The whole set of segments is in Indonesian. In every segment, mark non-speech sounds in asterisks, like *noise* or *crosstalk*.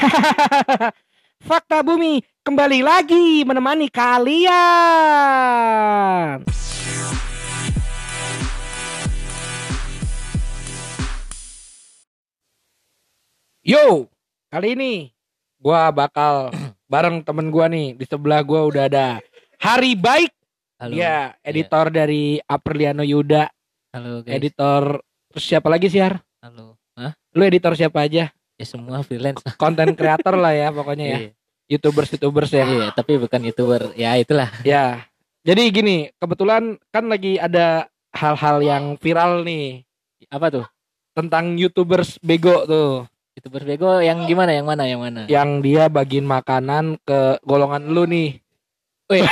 *laughs* Fakta Bumi kembali lagi menemani kalian. Yo, kali ini gua bakal *clears throat* bareng temen gua nih di sebelah gua udah ada Hari Baik, Halo. ya editor dari Apriliano Yuda, Halo guys. editor terus siapa lagi sih Har? Halo. Hah? Lu editor siapa aja? Ya semua freelance. Konten kreator lah ya pokoknya ya. Iya. Youtubers youtubers ya. Iya, tapi bukan youtuber. Ya itulah. Ya. Jadi gini, kebetulan kan lagi ada hal-hal yang viral nih Apa tuh? tentang youtubers bego tuh, Youtuber bego yang gimana? Yang mana? Yang mana? yang dia bagiin makanan ke golongan lu nih. Wih. *laughs*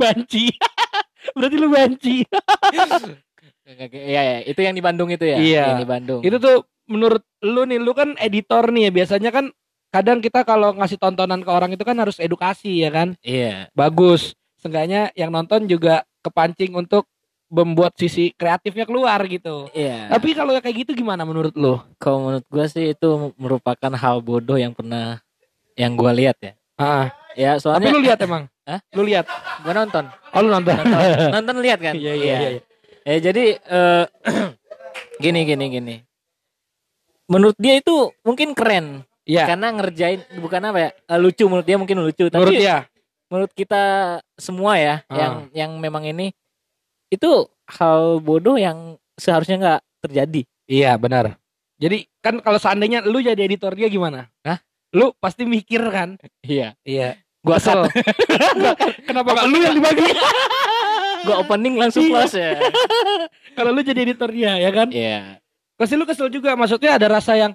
banci. *laughs* Berarti lu banci. Iya, ya, itu yang di Bandung itu ya? Iya. Yang di Bandung. Itu tuh menurut lu nih, lu kan editor nih ya. Biasanya kan kadang kita kalau ngasih tontonan ke orang itu kan harus edukasi ya kan. Iya. Bagus. Seenggaknya yang nonton juga kepancing untuk membuat sisi kreatifnya keluar gitu. Iya. Tapi kalau kayak gitu gimana menurut lu? Kalau menurut gua sih itu merupakan hal bodoh yang pernah yang gua lihat ya. Ah, Ya, tapi soalnya lu lihat emang? *laughs* Hah? Lu lihat? gua nonton. Oh lu nonton? Nonton, *laughs* nonton lihat kan? Iya iya iya. Ya jadi eh, *clears throat* gini gini gini. Menurut dia itu mungkin keren Iya. karena ngerjain bukan apa ya eh, lucu menurut dia mungkin lucu tapi Menurut dia? menurut kita semua ya Ah. yang yang memang ini itu hal bodoh yang seharusnya nggak terjadi Iya benar. Jadi kan kalau seandainya lu jadi editor dia gimana? Hah? Lu pasti mikir kan? iya Iya. gua Kesel. Kenapa gak lu yang dibagi? *laughs* gua opening langsung Iya. close ya kalau lu jadi editor dia ya kan? iya Pasti lu kesel juga. Maksudnya ada rasa yang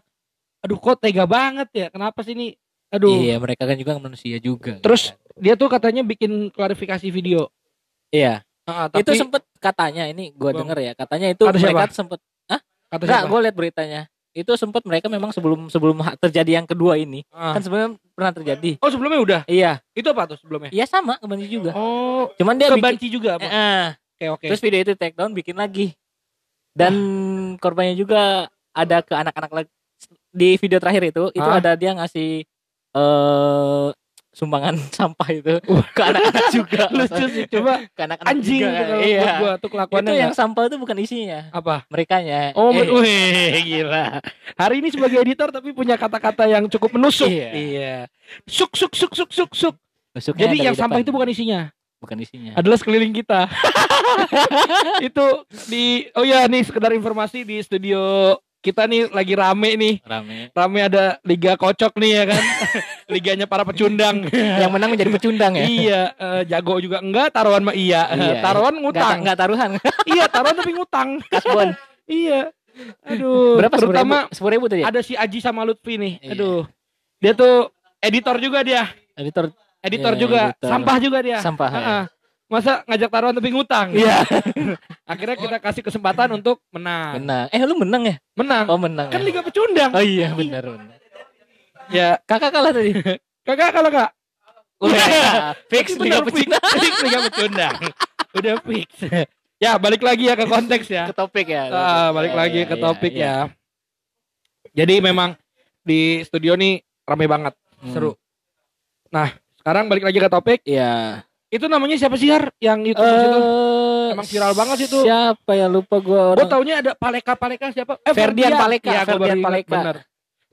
aduh kok tega banget ya. Kenapa sih ini? Aduh. iya mereka kan juga manusia juga Terus dia tuh katanya bikin klarifikasi video. iya Ah, itu sempet katanya ini gua denger ya katanya itu Kata mereka siapa? sempet kata enggak siapa? gua lihat beritanya itu sempet mereka memang sebelum sebelum terjadi yang kedua ini Ah. kan sebenarnya pernah terjadi Oh sebelumnya udah. iya Itu apa tuh sebelumnya? iya sama kebanci juga Oh, cuman dia bikin kebanci juga Eh, apa? eh. Oke oke. Terus video itu take down bikin lagi. Dan korbannya juga ada ke anak-anak lagi. Di video terakhir itu itu Hah? ada dia ngasih eh sumbangan *laughs* sampah itu ke anak-anak juga. *laughs* Lucu sih coba ke anak-anak anjing juga. kalau iya. buat gua tuh kelakuannya Itu yang sampah itu bukan isinya, apa? merekanya. Oh, Eh, wih, gila. Hari ini sebagai editor tapi punya kata-kata yang cukup menusuk. Iya. Suk suk suk suk suk suk. tusuknya Jadi yang sampah depan. itu bukan isinya, bukan isinya. adalah sekeliling kita. *laughs* itu di oh ya nih sekedar informasi di studio kita nih lagi rame nih. Rame. Rame ada liga kocok nih ya kan. *laughs* Liganya para pecundang. *laughs* yang menang menjadi pecundang ya. iya, eh, jago juga enggak, taruhan mah iya. Iya, taruhan Nggak, ngutang. nggak taruhan. iya, taruhan tapi ngutang. Kasbon. iya. Aduh, Berapa? terutama Sepuluh ribu tuh ya? ada si Aji sama Lutfi nih. Iya. Aduh. Dia tuh editor juga dia. Editor Editor Iya, juga. editor. Sampah juga dia. sampah. ya. Heeh. Masa ngajak taruhan tapi ngutang? Iya. *laughs* Akhirnya kita kasih kesempatan untuk menang. Menang. Eh lu menang ya? Menang. Oh menang. Kan ya? Liga Pecundang. Oh iya benar benar. Ya, Kakak kalah tadi. *laughs* kakak kalau kak. Udah *laughs* fix Liga. Pecundang. Fix Liga Pecundang. Udah fix. ya, balik lagi ya ke konteks ya. Ke topik ya. Ah, balik Iya, lagi iya, ke iya, topik iya. ya. Jadi memang di studio nih rame banget, Hmm. seru. Nah, sekarang balik lagi ke topik. Iya. Itu namanya siapa sih Har? Yang YouTuber itu? Eh, Emang viral banget sih itu. Siapa ya lupa gua Gue orang. taunya ada Paleka Paleka siapa? Eh Ferdian Paleka, Iya, gua Ferdian Paleka. Bener.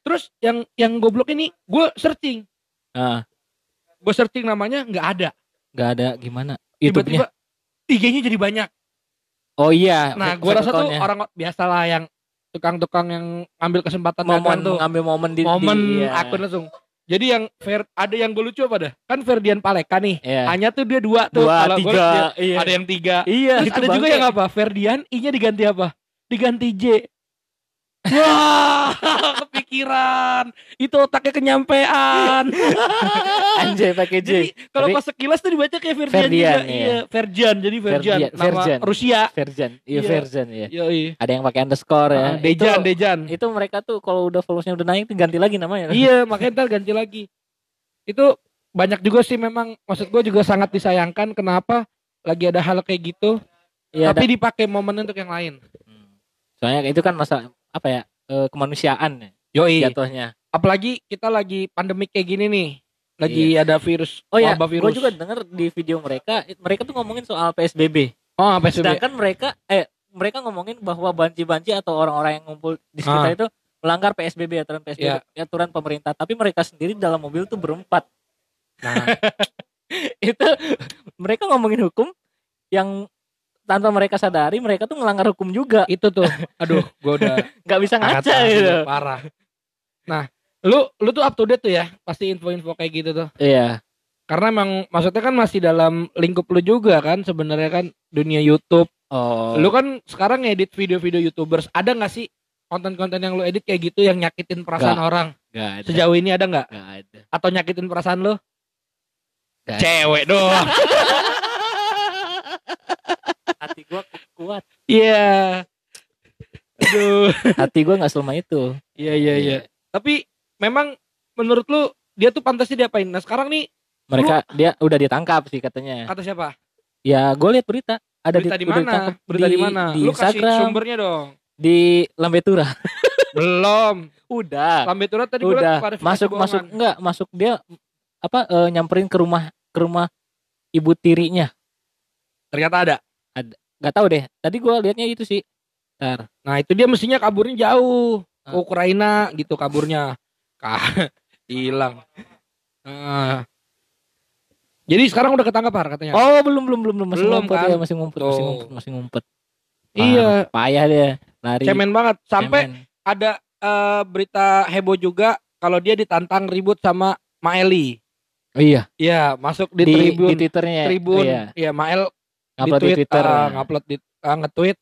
Terus yang yang goblok ini gue searching, Ah, gue searching namanya nggak ada. nggak ada gimana? YouTube-nya. Tiba-tiba IG-nya jadi banyak. Oh iya. Nah, gue rasa tuh orang biasalah yang tukang-tukang yang ambil kesempatan momen tuh. ngambil momen di momen di, iya. akun langsung. Jadi yang Fer, ada yang gue lucu apa dah? Kan Ferdian Paleka nih. Iya. Hanya tuh dia dua tuh. Dua, Kalau gua tiga. liat Iya. Ada yang tiga. Iya, Terus ada juga bangke. yang apa? Ferdian, I-nya diganti apa? Diganti J. Wah, *laughs* kepikiran. Itu otaknya kenyampean. *laughs* Anjay pakai J. Jadi kalau pas sekilas tuh dibaca kayak Ferdian, Ferdian, juga. iya. Iya. Jadi. Ferdian, Nama. Rusia. Version. Iya, Iya. version ya. Ada yang pakai underscore ya. Ah, Dejan, itu, Dejan. itu mereka tuh kalau udah followersnya udah naik ganti lagi namanya. iya, makanya ntar ganti lagi. Itu banyak juga sih memang maksud gue juga sangat disayangkan kenapa lagi ada hal kayak gitu Iya, tapi dipakai momen untuk yang lain. Hmm. Soalnya itu kan masa apa ya? eh, kemanusiaan ya. Yoi. jatuhnya. Apalagi kita lagi pandemik kayak gini nih. Lagi ada virus, Oh ya, gue juga denger di video mereka, mereka tuh ngomongin soal PSBB. Oh, PSBB. Sedangkan mereka eh mereka ngomongin bahwa banci-banci atau orang-orang yang ngumpul di sekitar Ah. itu melanggar PSBB aturan PSBB aturan pemerintah, tapi mereka sendiri dalam mobil tuh berempat. Nah, *laughs* itu mereka ngomongin hukum yang tanpa mereka sadari mereka tuh melanggar hukum juga. itu tuh. Aduh, gua udah *laughs* nggak bisa ngaca gitu. parah. Nah, lu lu tuh up to date tuh ya, pasti info-info kayak gitu tuh. Iya. Karena emang maksudnya kan masih dalam lingkup lu juga kan sebenarnya kan dunia YouTube. Oh. Lu kan sekarang ngedit video-video YouTubers. Ada nggak sih konten-konten yang lu edit kayak gitu yang nyakitin perasaan Nggak. orang? nggak ada. Sejauh ini ada nggak? Ada. Atau nyakitin perasaan lu? Ada. Cewek doang. *laughs* kuat. Iya. Aduh. *laughs* Hati gua nggak selama itu. Iya iya iya. Tapi memang menurut lu dia tuh pantasnya diapain? Nah sekarang nih Mereka dia udah ditangkap sih katanya. kata siapa? Ya, gue lihat berita. Ada Berita di mana? Berita di mana? Di Lu kasih Instagram, sumbernya dong. di Lambetura. *laughs* Belum. Udah. Lambe Tura tadi gua liat udah klarifikasi masuk masuk enggak masuk dia apa eh, nyamperin ke rumah ke rumah ibu tirinya Ternyata ada. Nggak tahu deh tadi gua liatnya itu sih Ntar. Nah itu dia mestinya kaburnya jauh ke Ah. Ukraina gitu kaburnya. *laughs* Hilang. Ah. Jadi sekarang udah ketangkap Har, katanya. oh belum belum belum belum masih Belum, ngumpet kan? ya masih ngumpet masih Tuh. ngumpet masih ngumpet iya, payah dia lari cemen banget. Sampai cemen. ada eh, berita heboh juga kalau dia ditantang ribut sama Maeli. oh, iya Iya, masuk di, di, tribun. di twitternya ya? tribun. Oh, iya. Iya, Mael ngupload di, tweet, twitter ah, ngupload di ah, nge-tweet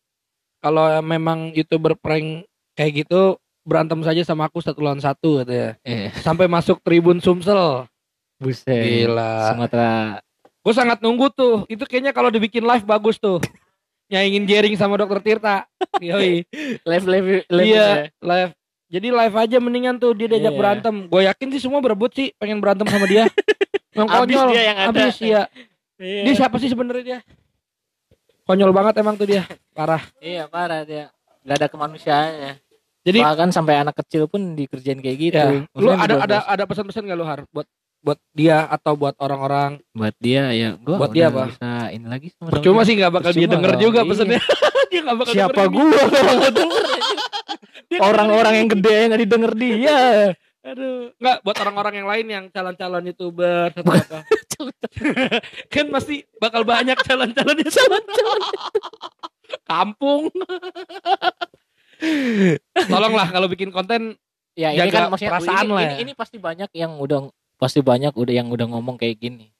kalau memang youtuber prank kayak gitu berantem saja sama aku satu lawan satu katanya. eh, Sampai masuk tribun Sumsel. buset Gila. Sumatera Gue sangat nunggu tuh. Itu kayaknya kalau dibikin live bagus tuh. Nyaingin Jering sama Dokter Tirta. Yoi. *laughs* live live live Iya, ya. live. Jadi live aja mendingan tuh dia diajak Iya. berantem. Gue yakin sih semua berebut sih pengen berantem sama dia. *laughs* Yang Abis konyol. dia yang ada. Abis, iya. Iya. Dia siapa sih sebenarnya dia? Konyol banget emang tuh dia. Parah. Iya parah dia. Gak ada kemanusiaannya. Jadi Bahkan sampai anak kecil pun dikerjain kayak gitu. ya, lu ada ada 12. ada pesan-pesan gak lu Har buat buat dia atau buat orang-orang? buat dia ya gua Buat dia apa? bisa ini lagi sama Cuma sih nggak bakal dia Percuma denger dong, juga iya. pesannya. *laughs* dia nggak bakal siapa gua *laughs* nggak orang-orang yang gede nggak didengar dia Aduh, nggak buat orang-orang yang lain yang calon-calon youtuber atau apa? *laughs* kan pasti bakal banyak calon-calon youtuber. Kampung. Tolonglah kalau bikin konten ya ini kan maksudnya perasaan ini, lah ini, ya. ini pasti banyak yang udah pasti banyak udah yang udah ngomong kayak gini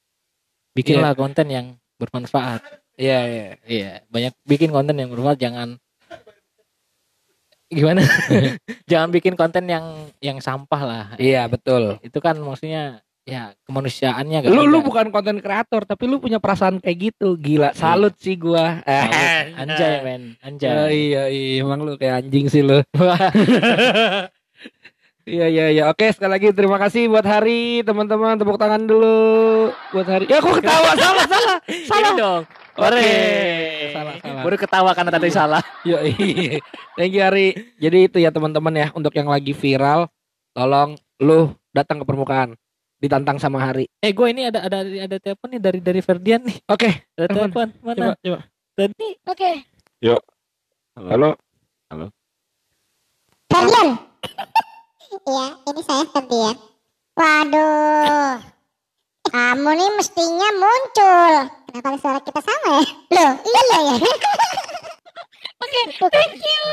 bikinlah konten yang bermanfaat Iya, iya. iya banyak bikin konten yang bermanfaat jangan gimana *laughs* jangan bikin konten yang yang sampah lah Iya, betul. itu kan maksudnya ya kemanusiaannya gak Lu ada. lu bukan konten kreator tapi lu punya perasaan kayak gitu. Gila, salut sih gua. Salut. *laughs* anjay men anjay iya, iya, emang lu kayak anjing sih lu. *laughs* Iya iya iya. Oke, sekali lagi terima kasih buat Hari, teman-teman. Tepuk tangan dulu buat Hari. Ya aku ketawa *laughs* salah salah. Ini Salah. dong. Oke. Salah, salah. Baru ketawa karena tadi salah. *laughs* Yo, iya. Thank you Hari. Jadi itu ya teman-teman ya untuk yang lagi viral, tolong lu datang ke permukaan. Ditantang sama Hari. Eh, gue ini ada ada ada telepon nih dari dari Ferdian nih. Oke, Ada Telepon. Mana? coba coba. Tadi. Oke. Halo, Ferdian. Iya, ini saya Ferdian. Waduh. Kamu nih mestinya muncul. Kenapa suara kita sama ya? Loh, iya ya. *laughs* Oke, thank you.